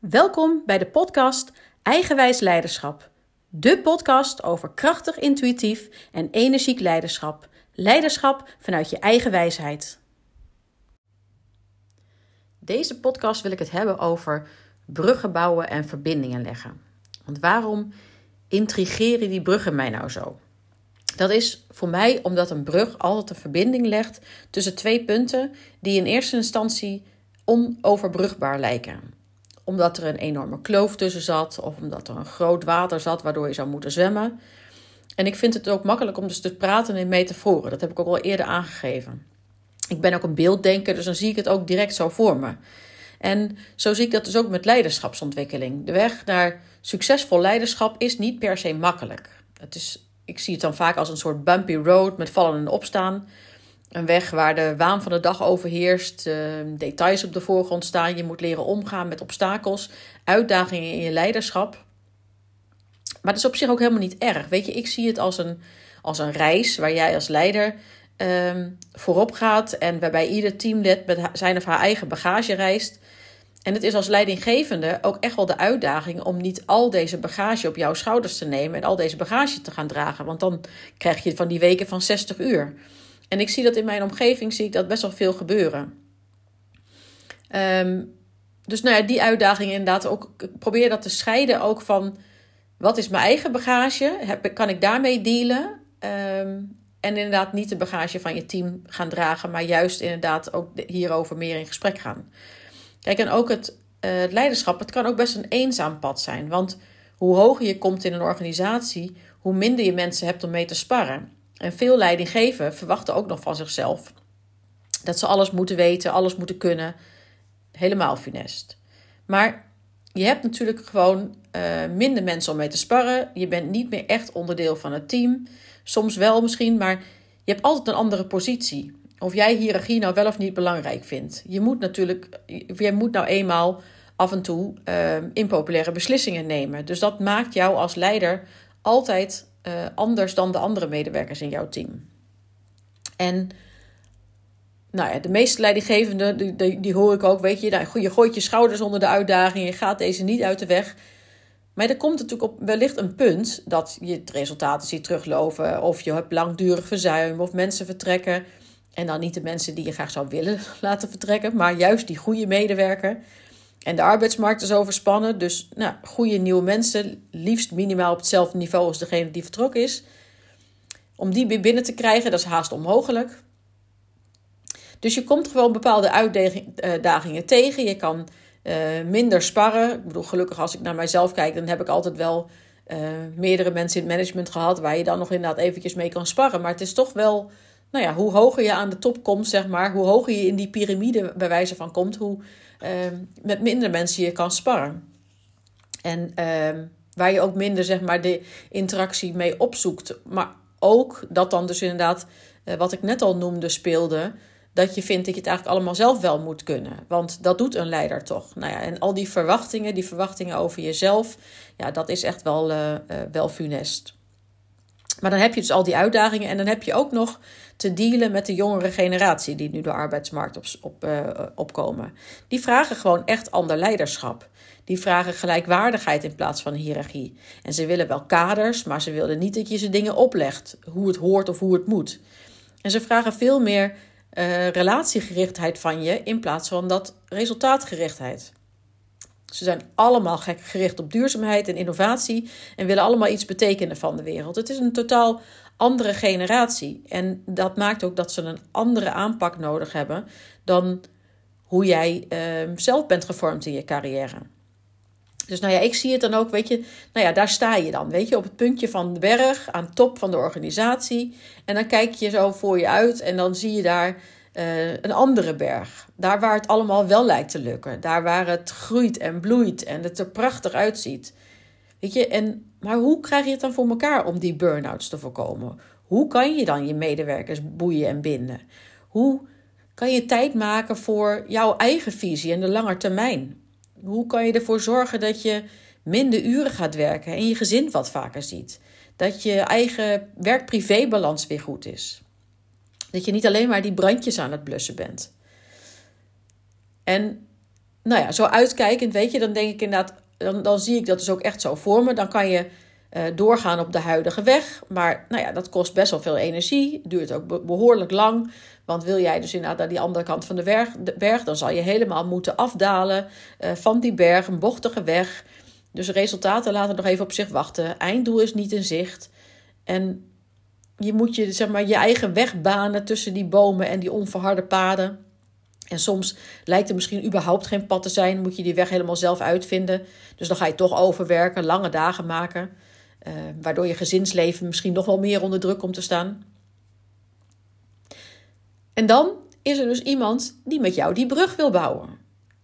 Welkom bij de podcast Eigenwijs Leiderschap. De podcast over krachtig, intuïtief en energiek leiderschap. Leiderschap vanuit je eigen wijsheid. Deze podcast wil ik het hebben over bruggen bouwen en verbindingen leggen. Want waarom intrigeren die bruggen mij nou zo? Dat is voor mij omdat een brug altijd een verbinding legt tussen twee punten die in eerste instantie onoverbrugbaar lijken omdat er een enorme kloof tussen zat of omdat er een groot water zat waardoor je zou moeten zwemmen. En ik vind het ook makkelijk om dus te praten in metaforen. Dat heb ik ook al eerder aangegeven. Ik ben ook een beelddenker, dus dan zie ik het ook direct zo voor me. En zo zie ik dat dus ook met leiderschapsontwikkeling. De weg naar succesvol leiderschap is niet per se makkelijk. Het is, ik zie het dan vaak als een soort bumpy road met vallen en opstaan. Een weg waar de waan van de dag overheerst, uh, details op de voorgrond staan. Je moet leren omgaan met obstakels, uitdagingen in je leiderschap. Maar dat is op zich ook helemaal niet erg. Weet je, ik zie het als een, als een reis waar jij als leider um, voorop gaat en waarbij ieder teamlid met zijn of haar eigen bagage reist. En het is als leidinggevende ook echt wel de uitdaging om niet al deze bagage op jouw schouders te nemen en al deze bagage te gaan dragen. Want dan krijg je van die weken van 60 uur. En ik zie dat in mijn omgeving, zie ik dat best wel veel gebeuren. Um, dus nou ja, die uitdaging inderdaad ook. Probeer dat te scheiden ook van wat is mijn eigen bagage? Heb, kan ik daarmee dealen? Um, en inderdaad niet de bagage van je team gaan dragen, maar juist inderdaad ook hierover meer in gesprek gaan. Kijk, en ook het, uh, het leiderschap, het kan ook best een eenzaam pad zijn. Want hoe hoger je komt in een organisatie, hoe minder je mensen hebt om mee te sparren. En veel leidinggeven verwachten ook nog van zichzelf dat ze alles moeten weten, alles moeten kunnen. Helemaal funest. Maar je hebt natuurlijk gewoon uh, minder mensen om mee te sparren. Je bent niet meer echt onderdeel van het team. Soms wel misschien, maar je hebt altijd een andere positie. Of jij hiërarchie nou wel of niet belangrijk vindt. Je moet natuurlijk, je moet nou eenmaal af en toe uh, impopulaire beslissingen nemen. Dus dat maakt jou als leider altijd uh, anders dan de andere medewerkers in jouw team. En nou ja, de meeste leidinggevenden, die, die, die, hoor ik ook, weet je, nou, je gooit je schouders onder de uitdaging, je gaat deze niet uit de weg. Maar er komt natuurlijk op wellicht een punt dat je het resultaten ziet teruglopen, of je hebt langdurig verzuim, of mensen vertrekken. En dan niet de mensen die je graag zou willen laten vertrekken, maar juist die goede medewerker. En de arbeidsmarkt is overspannen, dus nou, goede nieuwe mensen, liefst minimaal op hetzelfde niveau als degene die vertrokken is. Om die weer binnen te krijgen, dat is haast onmogelijk. Dus je komt gewoon bepaalde uitdagingen tegen. Je kan uh, minder sparren. Ik bedoel, gelukkig als ik naar mijzelf kijk, dan heb ik altijd wel uh, meerdere mensen in het management gehad waar je dan nog inderdaad eventjes mee kan sparren. Maar het is toch wel, nou ja, hoe hoger je aan de top komt, zeg maar, hoe hoger je in die piramide bij wijze van komt, hoe met minder mensen je kan sparren. En ehm, waar je ook minder, zeg maar, de interactie mee opzoekt. Maar ook dat dan dus inderdaad, uh, wat ik net al noemde, speelde dat je vindt dat je het eigenlijk allemaal zelf wel moet kunnen. Want dat doet een leider toch. Nou ja, en al die verwachtingen, die verwachtingen over jezelf, ja, dat is echt wel, uh, uh, wel funest. Maar dan heb je dus al die uitdagingen en dan heb je ook nog te dealen met de jongere generatie die nu de arbeidsmarkt op, op, uh, opkomen. Die vragen gewoon echt ander leiderschap. Die vragen gelijkwaardigheid in plaats van hiërarchie. En ze willen wel kaders, maar ze willen niet dat je ze dingen oplegt, hoe het hoort of hoe het moet. En ze vragen veel meer uh, relatiegerichtheid van je in plaats van dat resultaatgerichtheid. Ze zijn allemaal gericht op duurzaamheid en innovatie en willen allemaal iets betekenen van de wereld. Het is een totaal andere generatie en dat maakt ook dat ze een andere aanpak nodig hebben dan hoe jij uh, zelf bent gevormd in je carrière. Dus nou ja, ik zie het dan ook, weet je, nou ja, daar sta je dan, weet je, op het puntje van de berg, aan top van de organisatie. En dan kijk je zo voor je uit en dan zie je daar uh, een andere berg. Daar waar het allemaal wel lijkt te lukken. Daar waar het groeit en bloeit en het er prachtig uitziet. Weet je, en, maar hoe krijg je het dan voor elkaar om die burn-outs te voorkomen? Hoe kan je dan je medewerkers boeien en binden? Hoe kan je tijd maken voor jouw eigen visie en de lange termijn? Hoe kan je ervoor zorgen dat je minder uren gaat werken en je gezin wat vaker ziet? Dat je eigen werk-privé-balans weer goed is. Dat je niet alleen maar die brandjes aan het blussen bent. En nou ja, zo uitkijkend, weet je, dan denk ik inderdaad, dan, dan zie ik dat dus ook echt zo voor me. Dan kan je uh, doorgaan op de huidige weg. Maar nou ja, dat kost best wel veel energie. Duurt ook behoorlijk lang. Want wil jij dus inderdaad naar die andere kant van de berg, dan zal je helemaal moeten afdalen uh, van die berg, een bochtige weg. Dus resultaten laten nog even op zich wachten. Einddoel is niet in zicht. En je moet je, zeg maar, je eigen weg banen tussen die bomen en die onverharde paden. En soms lijkt er misschien überhaupt geen pad te zijn, moet je die weg helemaal zelf uitvinden. Dus dan ga je toch overwerken, lange dagen maken. Uh, waardoor je gezinsleven misschien nog wel meer onder druk komt te staan. En dan is er dus iemand die met jou die brug wil bouwen.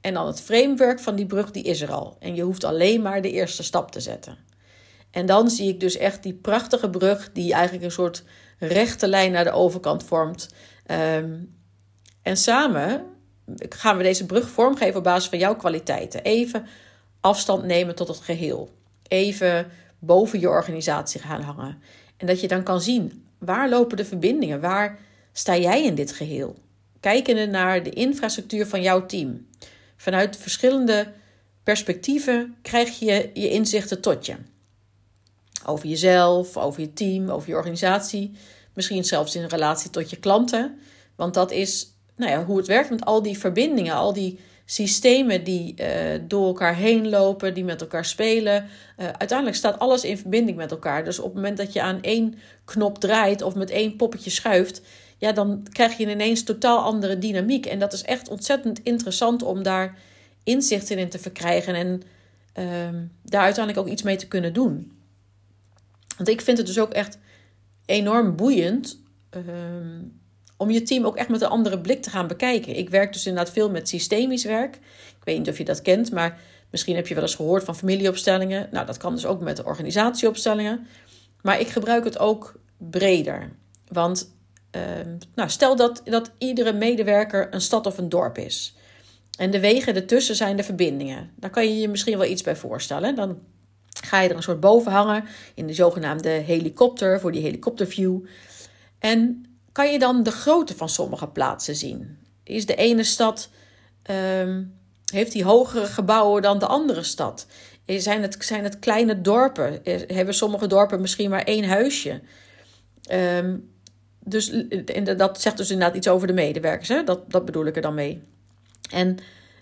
En dan het framework van die brug, die is er al. En je hoeft alleen maar de eerste stap te zetten. En dan zie ik dus echt die prachtige brug, die eigenlijk een soort rechte lijn naar de overkant vormt. Um, en samen gaan we deze brug vormgeven op basis van jouw kwaliteiten. Even afstand nemen tot het geheel. Even boven je organisatie gaan hangen. En dat je dan kan zien waar lopen de verbindingen, waar sta jij in dit geheel? Kijkende naar de infrastructuur van jouw team. Vanuit verschillende perspectieven krijg je je inzichten tot je. Over jezelf, over je team, over je organisatie. Misschien zelfs in relatie tot je klanten. Want dat is nou ja, hoe het werkt met al die verbindingen, al die systemen die uh, door elkaar heen lopen, die met elkaar spelen. Uh, uiteindelijk staat alles in verbinding met elkaar. Dus op het moment dat je aan één knop draait of met één poppetje schuift, ja, dan krijg je ineens totaal andere dynamiek. En dat is echt ontzettend interessant om daar inzichten in te verkrijgen en uh, daar uiteindelijk ook iets mee te kunnen doen. Want ik vind het dus ook echt enorm boeiend. Ehm, om je team ook echt met een andere blik te gaan bekijken. Ik werk dus inderdaad veel met systemisch werk. Ik weet niet of je dat kent, maar misschien heb je wel eens gehoord van familieopstellingen. Nou, dat kan dus ook met organisatieopstellingen. Maar ik gebruik het ook breder. Want uh, nou, stel dat, dat iedere medewerker een stad of een dorp is. En de wegen ertussen zijn de verbindingen. Daar kan je je misschien wel iets bij voorstellen. Dan ga je er een soort boven hangen in de zogenaamde helikopter, voor die helikopterview. En kan je dan de grootte van sommige plaatsen zien. Is de ene stad, um, heeft die hogere gebouwen dan de andere stad? Zijn het, zijn het kleine dorpen? Hebben sommige dorpen misschien maar één huisje? Um, dus dat zegt dus inderdaad iets over de medewerkers. Hè? Dat, dat bedoel ik er dan mee. En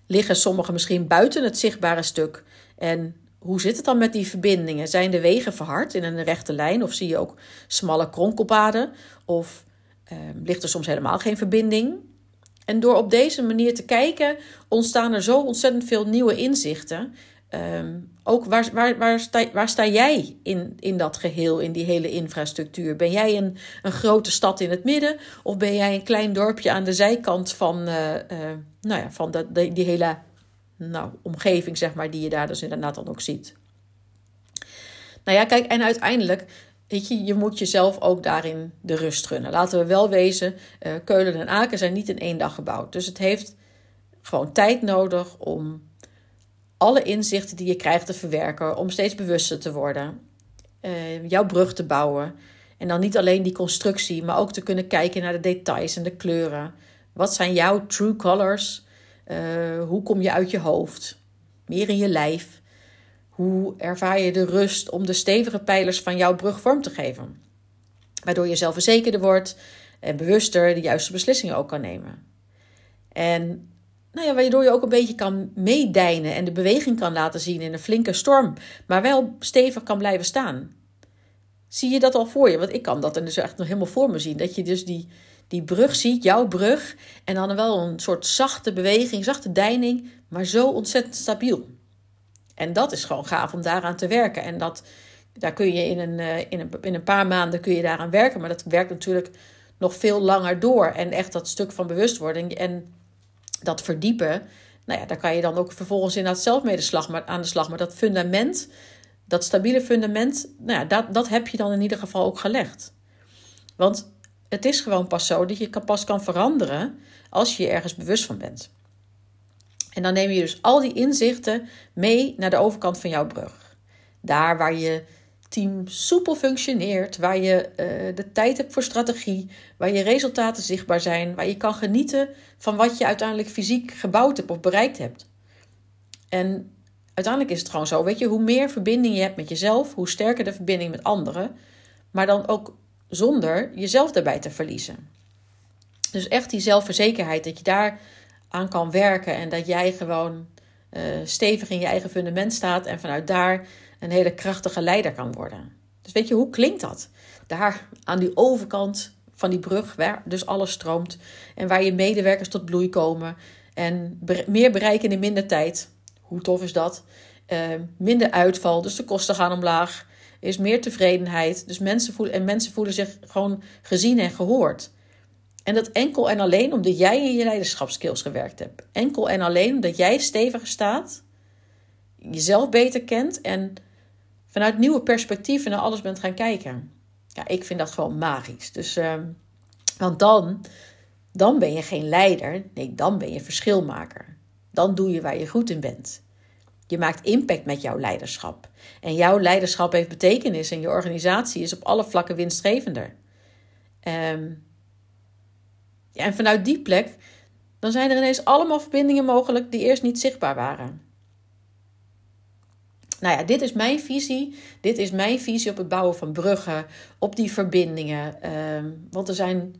liggen sommige misschien buiten het zichtbare stuk? En hoe zit het dan met die verbindingen? Zijn de wegen verhard in een rechte lijn? Of zie je ook smalle kronkelpaden? Of Ehm, ligt er soms helemaal geen verbinding. En door op deze manier te kijken, ontstaan er zo ontzettend veel nieuwe inzichten. Ehm, ook waar, waar, waar, sta, waar sta jij in, in dat geheel, in die hele infrastructuur? Ben jij een, een grote stad in het midden? Of ben jij een klein dorpje aan de zijkant van, uh, uh, nou ja, van de, die hele nou, omgeving, zeg maar, die je daar dus inderdaad dan ook ziet? Nou ja, kijk, en uiteindelijk Weet je, je moet jezelf ook daarin de rust gunnen. Laten we wel wezen, uh, Keulen en Aken zijn niet in één dag gebouwd. Dus het heeft gewoon tijd nodig om alle inzichten die je krijgt te verwerken, om steeds bewuster te worden, uh, jouw brug te bouwen. En dan niet alleen die constructie, maar ook te kunnen kijken naar de details en de kleuren. Wat zijn jouw true colors? Uh, hoe kom je uit je hoofd? Meer in je lijf. Hoe ervaar je de rust om de stevige pijlers van jouw brug vorm te geven? Waardoor je zelfverzekerder wordt en bewuster de juiste beslissingen ook kan nemen. En nou ja, waardoor je ook een beetje kan meedijnen en de beweging kan laten zien in een flinke storm, maar wel stevig kan blijven staan. Zie je dat al voor je? Want ik kan dat en dus echt nog helemaal voor me zien. Dat je dus die, die brug ziet, jouw brug, en dan wel een soort zachte beweging, zachte deining, maar zo ontzettend stabiel. En dat is gewoon gaaf om daaraan te werken. En dat, daar kun je in een, eh, in, een, in een paar maanden kun je daaraan werken. Maar dat werkt natuurlijk nog veel langer door. En echt dat stuk van bewustwording en dat verdiepen. Nou ja, daar kan je dan ook vervolgens inderdaad zelf mee aan de slag. Maar dat fundament, dat stabiele fundament, nou ja, dat, dat heb je dan in ieder geval ook gelegd. Want het is gewoon pas zo dat je pas kan veranderen als je je ergens bewust van bent. En dan neem je dus al die inzichten mee naar de overkant van jouw brug. Daar waar je team soepel functioneert, waar je uh, de tijd hebt voor strategie, waar je resultaten zichtbaar zijn, waar je kan genieten van wat je uiteindelijk fysiek gebouwd hebt of bereikt hebt. En uiteindelijk is het gewoon zo, weet je, hoe meer verbinding je hebt met jezelf, hoe sterker de verbinding met anderen, maar dan ook zonder jezelf daarbij te verliezen. Dus echt die zelfverzekerheid, dat je daar aan kan werken en dat jij gewoon uh, stevig in je eigen fundament staat en vanuit daar een hele krachtige leider kan worden. Dus weet je, hoe klinkt dat? Daar aan die overkant van die brug, waar dus alles stroomt en waar je medewerkers tot bloei komen en meer bereiken in minder tijd. Hoe tof is dat? Uh, minder uitval, dus de kosten gaan omlaag. Is meer tevredenheid. Dus mensen voelen, en mensen voelen zich gewoon gezien en gehoord. En dat enkel en alleen omdat jij in je leiderschapskills gewerkt hebt. Enkel en alleen omdat jij steviger staat, jezelf beter kent en vanuit nieuwe perspectieven naar alles bent gaan kijken. Ja, ik vind dat gewoon magisch. Dus, uh, want dan, dan ben je geen leider, nee, dan ben je verschilmaker. Dan doe je waar je goed in bent. Je maakt impact met jouw leiderschap. En jouw leiderschap heeft betekenis en je organisatie is op alle vlakken winstgevender. Um, en vanuit die plek, dan zijn er ineens allemaal verbindingen mogelijk die eerst niet zichtbaar waren. Nou ja, dit is mijn visie. Dit is mijn visie op het bouwen van bruggen, op die verbindingen. Ehm, want er zijn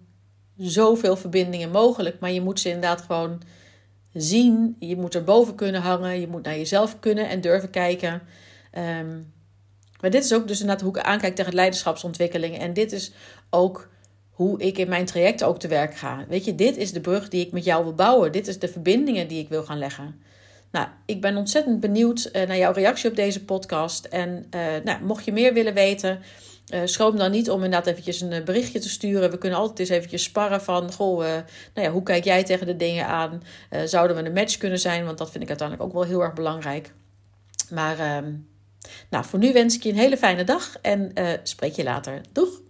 zoveel verbindingen mogelijk, maar je moet ze inderdaad gewoon zien. Je moet er boven kunnen hangen. Je moet naar jezelf kunnen en durven kijken. Ehm, maar dit is ook dus inderdaad hoe ik aankijk tegen leiderschapsontwikkeling. En dit is ook hoe ik in mijn traject ook te werk ga. Weet je, dit is de brug die ik met jou wil bouwen. Dit is de verbindingen die ik wil gaan leggen. Nou, ik ben ontzettend benieuwd uh, naar jouw reactie op deze podcast. En uh, nou, mocht je meer willen weten, uh, schroom dan niet om inderdaad eventjes een berichtje te sturen. We kunnen altijd eens eventjes sparren van, goh, nou ja, hoe kijk jij tegen de dingen aan? zouden we een match kunnen zijn? Want dat vind ik uiteindelijk ook wel heel erg belangrijk. Maar ehm, nou, voor nu wens ik je een hele fijne dag en spreek je later. Doeg!